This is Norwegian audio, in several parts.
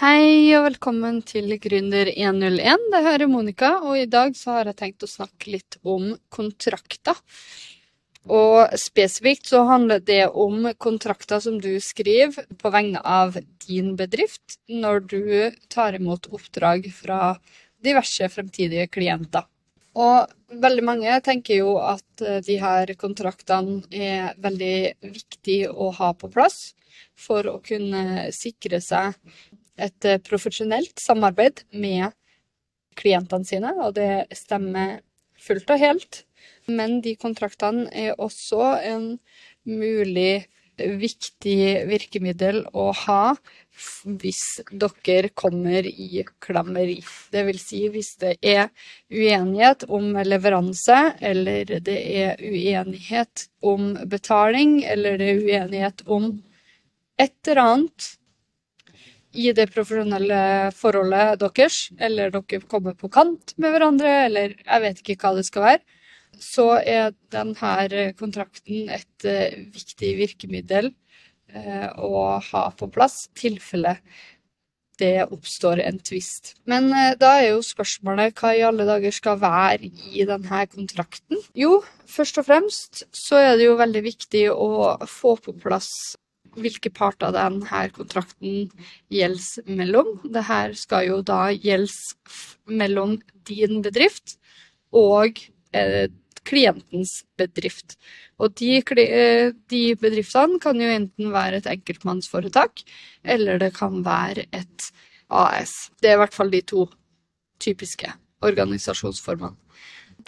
Hei og velkommen til Gründer 101. Det her er Monica, og i dag så har jeg tenkt å snakke litt om kontrakter. Og spesifikt så handler det om kontrakter som du skriver på vegne av din bedrift når du tar imot oppdrag fra diverse fremtidige klienter. Og veldig mange tenker jo at eh, de her kontraktene er veldig viktig å ha på plass for å kunne sikre seg et eh, profesjonelt samarbeid med klientene sine, og det stemmer fullt og helt. Men de kontraktene er også en mulig viktig virkemiddel å ha hvis dere kommer i klammeri. Det vil si hvis det er uenighet om leveranse, eller det er uenighet om betaling, eller det er uenighet om et eller annet i det profesjonelle forholdet deres, eller dere kommer på kant med hverandre, eller jeg vet ikke hva det skal være, så er denne kontrakten et uh, viktig virkemiddel uh, å ha på plass tilfelle det oppstår en tvist. Men uh, da er jo spørsmålet hva i alle dager skal være i denne kontrakten? Jo, først og fremst så er det jo veldig viktig å få på plass hvilke parter denne kontrakten gjelder mellom. Dette skal jo da gjelde mellom din bedrift og eh, klientens bedrift. Og de, eh, de, bedriftene kan jo enten være et enkeltmannsforetak, eller det kan være et AS. Det er i hvert fall de to typiske organisasjonsformene.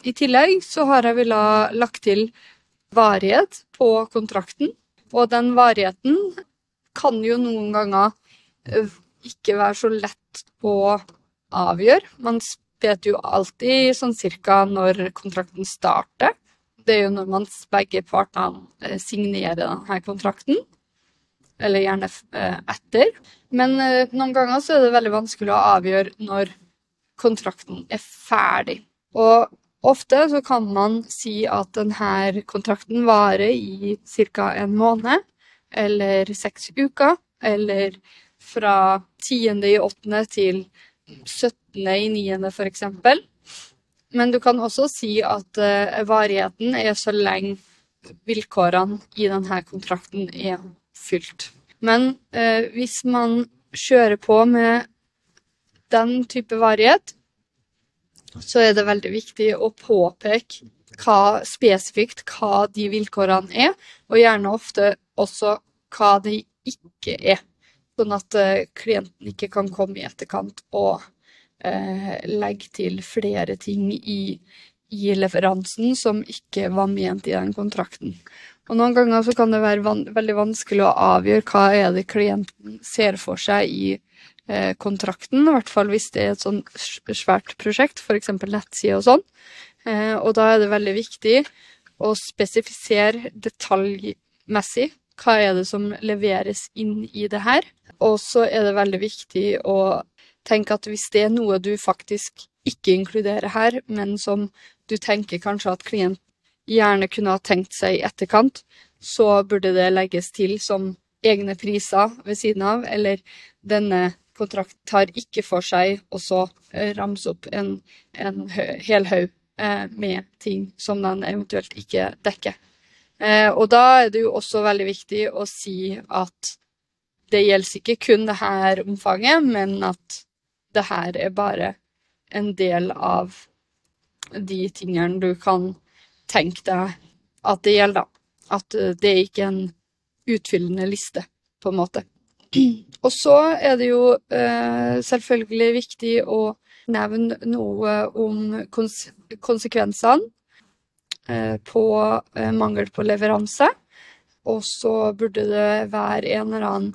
I tillegg så har jeg villet lagt til varighet på kontrakten. Og den varigheten kan jo noen ganger eh, ikke være så lett å avgjøre. Man vet jo alltid sånn cirka når kontrakten starter. Det er jo når man begge partene eh, signerer denne kontrakten. Eller gjerne eh, etter. Men noen ganger så er det veldig vanskelig å avgjøre når kontrakten er ferdig. Og Ofte så kan man si at denne kontrakten varer i ca. en måned, eller seks uker, eller fra 10. i 8. til 17. i 9. f.eks. Men du kan også si at uh, varigheten er så lenge vilkårene i denne kontrakten er fylt. Men eh, hvis man kjører på med den type varighet, så er det veldig viktig å påpeke hva, spesifikt hva de vilkårene er, og gjerne ofte også hva de ikke er. Sånn at uh, klienten ikke kan komme i etterkant og eh, legge til flere ting i, i, leveransen som ikke var ment i den kontrakten. Og Noen ganger kan det være van veldig vanskelig å avgjøre hva er det klienten ser for seg i Eh, kontrakten, i hvert fall hvis det er et sånn svært prosjekt, f.eks. nettside og sånn. Eh, og da er det veldig viktig å spesifisere detaljmessig hva er det som leveres inn i det her. Og så er det veldig viktig å tenke at hvis det er noe du faktisk ikke inkluderer her, men som du tenker kanskje at klient gjerne kunne ha tenkt seg i etterkant, så burde det legges til som egne priser ved siden av, eller denne kontrakt tar ikke for seg å så eh, ramse opp en, en hel haug eh, med ting som den eventuelt ikke dekker. Eh, og da er det jo også veldig viktig å si at det gjelder ikke kun det her omfanget, men at det her er bare en del av de tingene du kan tenke deg at det gjelder. At det er ikke en utfyllende liste, på en måte. Og så er det jo eh, selvfølgelig viktig å nevne noe om kons konsekvensene eh, på eh, mangel på leveranse. Og så burde det være en eller annen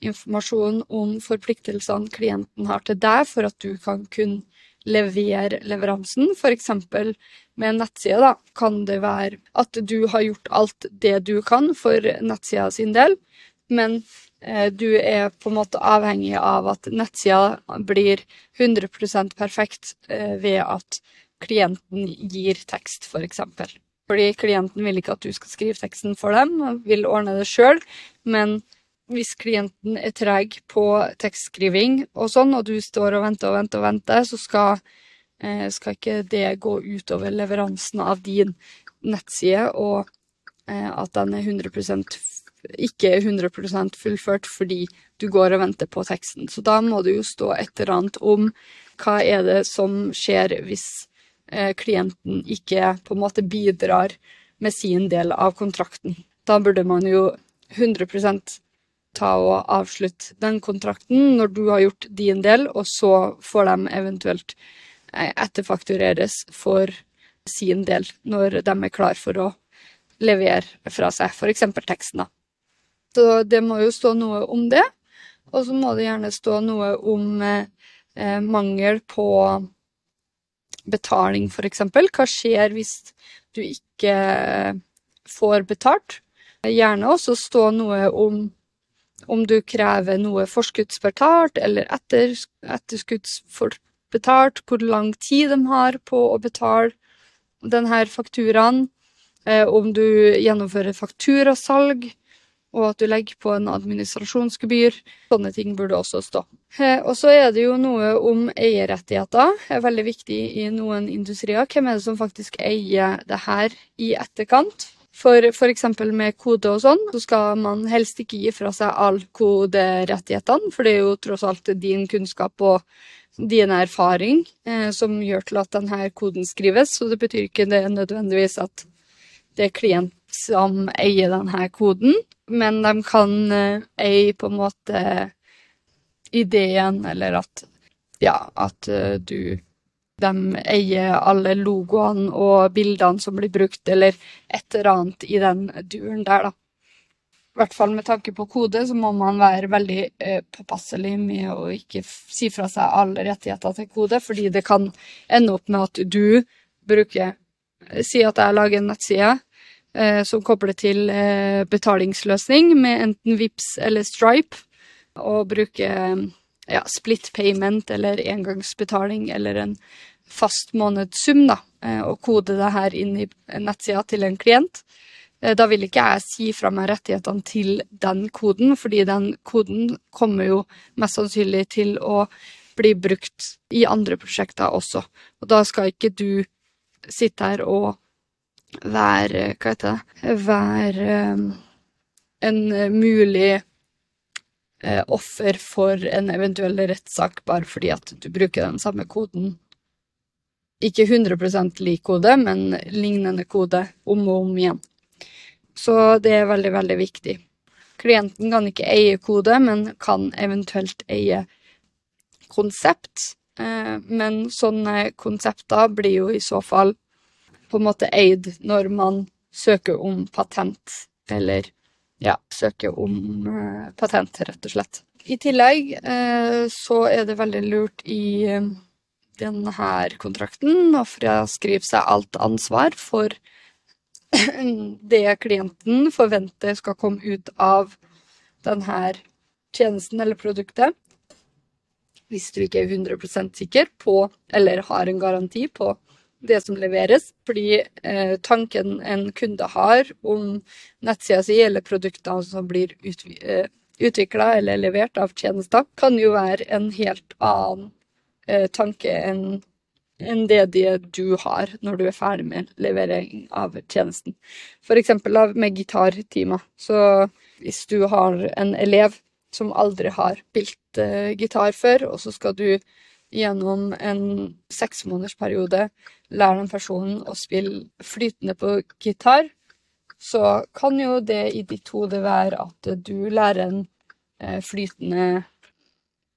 informasjon om forpliktelsene klienten har til deg for at du kan kunne levere leveransen. F.eks. med en nettside da, kan det være at du har gjort alt det du kan for nettsida sin del, men du er på en måte avhengig av at nettsida blir 100% perfekt eh, ved at klienten gir tekst, f.eks. For eksempel. Fordi klienten vil ikke at du skal skrive teksten for dem, vil ordne det sjøl, men hvis klienten er treg på tekstskriving og sånn, og du står og venter og venter og venter, så skal, eh, skal ikke det gå utover leveransen av din nettside, og eh, at den er 100 ikke er 100 fullført fordi du går og venter på teksten. Så da må det jo stå et eller annet om hva er det som skjer hvis eh, klienten ikke på en måte bidrar med sin del av kontrakten. Da burde man jo 100% ta og avslutte den kontrakten når du har gjort din del, og så får de eventuelt eh, etterfaktureres for sin del når de er klar for å levere fra seg, f.eks. teksten. da. Så det må jo stå noe om det, og så må det gjerne stå noe om eh, eh mangel på betaling, f.eks. Hva skjer hvis du ikke får betalt? Gjerne også stå noe om om du krever noe forskuddsbetalt eller etter, etterskuddsbetalt, hvor lang tid de har på å betale denne fakturaen, eh, om du gjennomfører fakturasalg, og at du legger på en administrasjonsgebyr. Sånne ting burde også stå. Eh, og så er det jo noe om eierrettigheter. Er veldig viktig i noen industrier. Hvem er det som faktisk eier det her i etterkant? For f.eks. med kode og sånn, så skal man helst ikke gi fra seg all koderettighetene, for det er jo tross alt din kunnskap og din erfaring eh, som gjør til at denne koden skrives, så det betyr ikke det nødvendigvis at det er klient som eier denne koden, men de kan eh, eie på en måte ideen, eller at ja, at uh, du de eier alle logoene og bildene som blir brukt, eller et eller annet i den duren der, da. I hvert fall med tanke på kode, så må man være veldig eh, påpasselig med å ikke si fra seg alle rettigheter til kode, fordi det kan ende opp med at du bruker Si at jeg lager en nettside eh, som kobler til eh, betalingsløsning med enten VIPS eller Stripe, og bruke ja, split payment eller engangsbetaling eller en fast månedssum, da, eh, og kode det her inn i nettsida til en klient. Eh, da vil ikke jeg si fra meg rettighetene til den koden, fordi den koden kommer jo mest sannsynlig til å bli brukt i andre prosjekter også. Og da skal ikke du sitte her og være Hva heter det Være um, en mulig uh, offer for en eventuell rettssak bare fordi at du bruker den samme koden ikke 100 lik kode, men lignende kode om og om igjen. Så det er veldig, veldig viktig. Klienten kan ikke eie kode, men kan eventuelt eie konsept. Eh, men sånne konsepter blir jo i så fall på en måte eid når man søker om patent, eller ja, søker om eh, patent, rett og slett. I tillegg eh, så er det veldig lurt i denne kontrakten å fraskrive seg alt ansvar for det klienten forventer skal komme ut av denne tjenesten eller produktet. Hvis du ikke er 100% sikker på, eller har en garanti på, det som leveres. Fordi eh, tanken en kunde har om nettsida si eller produkter som blir eh, utvikla eller levert av tjenester, kan jo være en helt annen Eh, tanke enn enn det de du har når du er ferdig med levering av tjenesten. Eksempel med gitartimer. Så hvis du har en elev som aldri har spilt uh, gitar før, og så skal du gjennom en seksmånedersperiode lærer den personen å spille flytende på gitar, så kan jo det i ditt hode være at du lærer en uh, flytende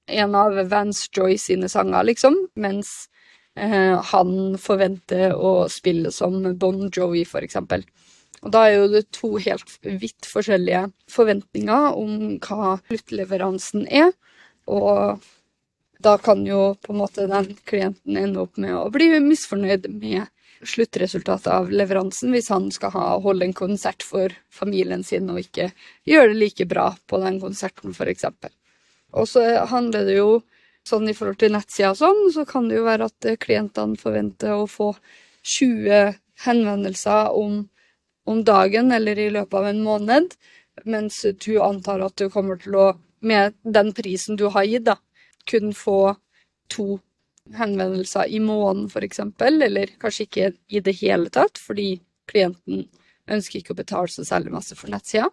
en av Vance Joy sine sanger, liksom, mens eh, han forventer å spille som Bon Jovi, for eksempel. Og da er jo det to helt vidt forskjellige forventninger om hva sluttleveransen er, og da kan jo på en måte den klienten ende opp med å bli misfornøyd med sluttresultatet av leveransen hvis han skal ha, holde en konsert for familien sin og ikke gjøre det like bra på den konserten, eksempel. Og så handler det jo sånn i forhold til nettsida og sånn, så kan det jo være at klientene forventer å få 20 henvendelser om, om dagen eller i løpet av en måned. mens du antar at du kommer til å, med den prisen du har gitt, da, kun få to henvendelser i måneden, eksempel, eller kanskje ikke i det hele tatt, fordi klienten ønsker ikke å betale så særlig masse for nettsida.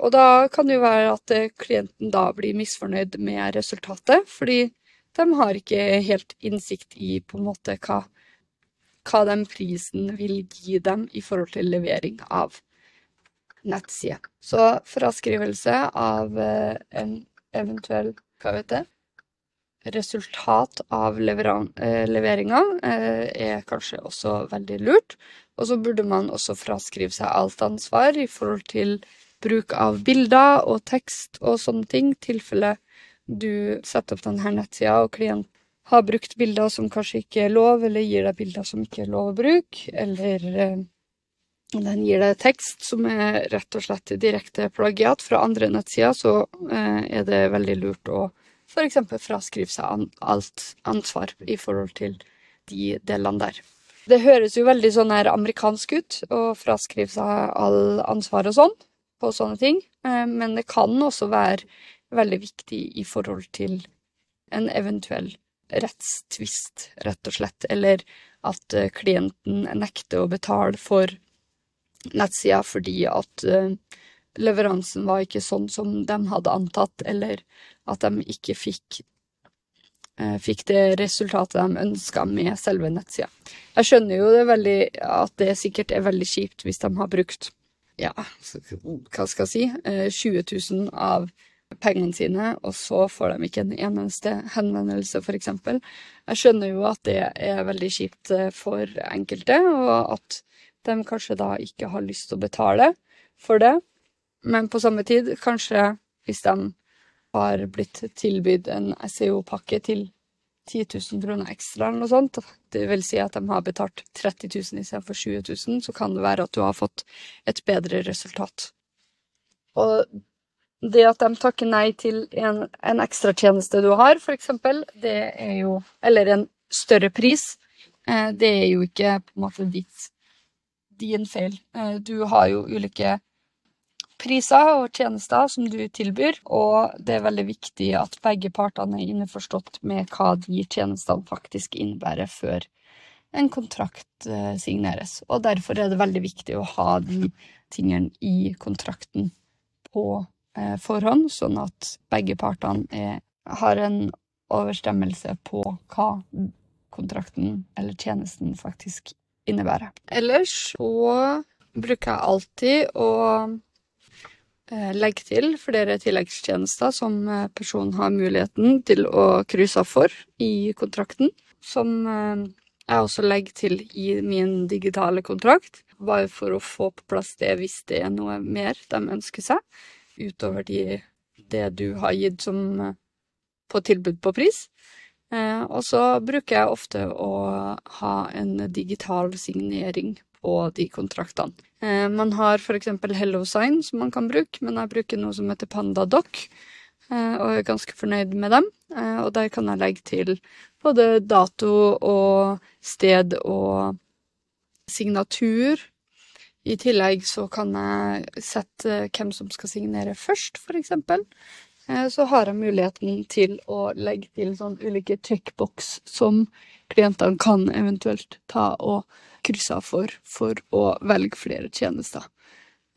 Og da kan det jo være at eh, klienten da blir misfornøyd med resultatet, fordi de har ikke helt innsikt i på en måte hva, hva den prisen vil gi dem i forhold til levering av nettside. Så fraskrivelse av eh, en eventuell hva vet jeg, resultat av eh, leveringa er kanskje også veldig lurt. Og så burde man også fraskrive seg alt ansvar i forhold til bruk av bilder og tekst og sånne ting, i tilfelle du setter opp denne nettsida og klient har brukt bilder som kanskje ikke er lov, eller gir deg bilder som ikke er lov å bruke, eller eh, den gir deg tekst som er rett og slett direkte plagiat fra andre nettsider, så eh, er det veldig lurt å f.eks. fraskrive seg alt ansvar i forhold til de delene der. Det høres jo veldig sånn her amerikansk ut å fraskrive seg all ansvar og sånn på sånne ting, eh, men det kan også være veldig viktig i forhold til en eventuell rettstvist, rett og slett, eller at eh, klienten nekter å betale for nettsida fordi at eh, leveransen var ikke sånn som de hadde antatt, eller at de ikke fikk, fikk det resultatet de ønska med selve nettsida. Jeg skjønner jo det veldig, at det sikkert er veldig kjipt hvis de har brukt ja, hva skal jeg si, 20 eh, 000 av pengene sine, og så får de ikke en eneste henvendelse, eksempel. Jeg skjønner jo at det er veldig kjipt eh, for enkelte, og at de kanskje da ikke har lyst til å betale for det. Men på samme tid, kanskje hvis de har blitt tilbudt en SEO-pakke til 10 000 kroner ekstra eller noe sånt, det vil si at de har betalt 30 000 istedenfor 20 000, så kan det være at du har fått et bedre resultat. Og det at de takker nei til en, en ekstratjeneste du har, for eksempel, det er jo Eller en større pris, eh, det er jo ikke på en måte ditt, din feil. Eh, du har jo ulike priser og tjenester som du tilbyr, og det er veldig viktig at begge partene er innforstått med hva de tjenestene faktisk innebærer før en kontrakt eh, signeres. Og derfor er det veldig viktig å ha de tingene i kontrakten på eh, forhånd, sånn at begge partene er, har en overstemmelse på hva kontrakten eller tjenesten faktisk innebærer. Ellers så bruker jeg alltid å legge til flere tilleggstjenester som eh, personen har muligheten til å krysse av for i kontrakten, som eh, jeg også legger til i min digitale kontrakt, bare for å få på plass det hvis det er noe mer de ønsker seg, utover de, det du har gitt som på tilbud på pris. Og så bruker jeg ofte å ha en digital signering på de kontraktene. Eh, man har f.eks. HelloSign som man kan bruke, men jeg bruker noe som heter PandaDoc, eh, og er ganske fornøyd med dem. Eh, og der kan jeg legge til både dato og sted og signatur. I tillegg så kan jeg sette hvem som skal signere først, f.eks. Så har jeg muligheten til å legge til sånn ulike checkbox som klientene kan eventuelt ta og krysse for for å velge flere tjenester.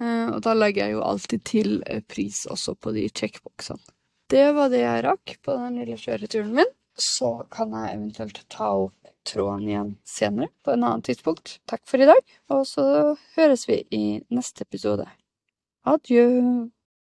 Eh, og da legger jeg jo alltid til eh, pris også på de checkboxene. Det var det jeg rakk på den lille kjøreturen min. Så kan jeg eventuelt ta opp tråden igjen senere, på en annen tidspunkt. Takk for i dag, og så høres vi i neste episode. Adjø.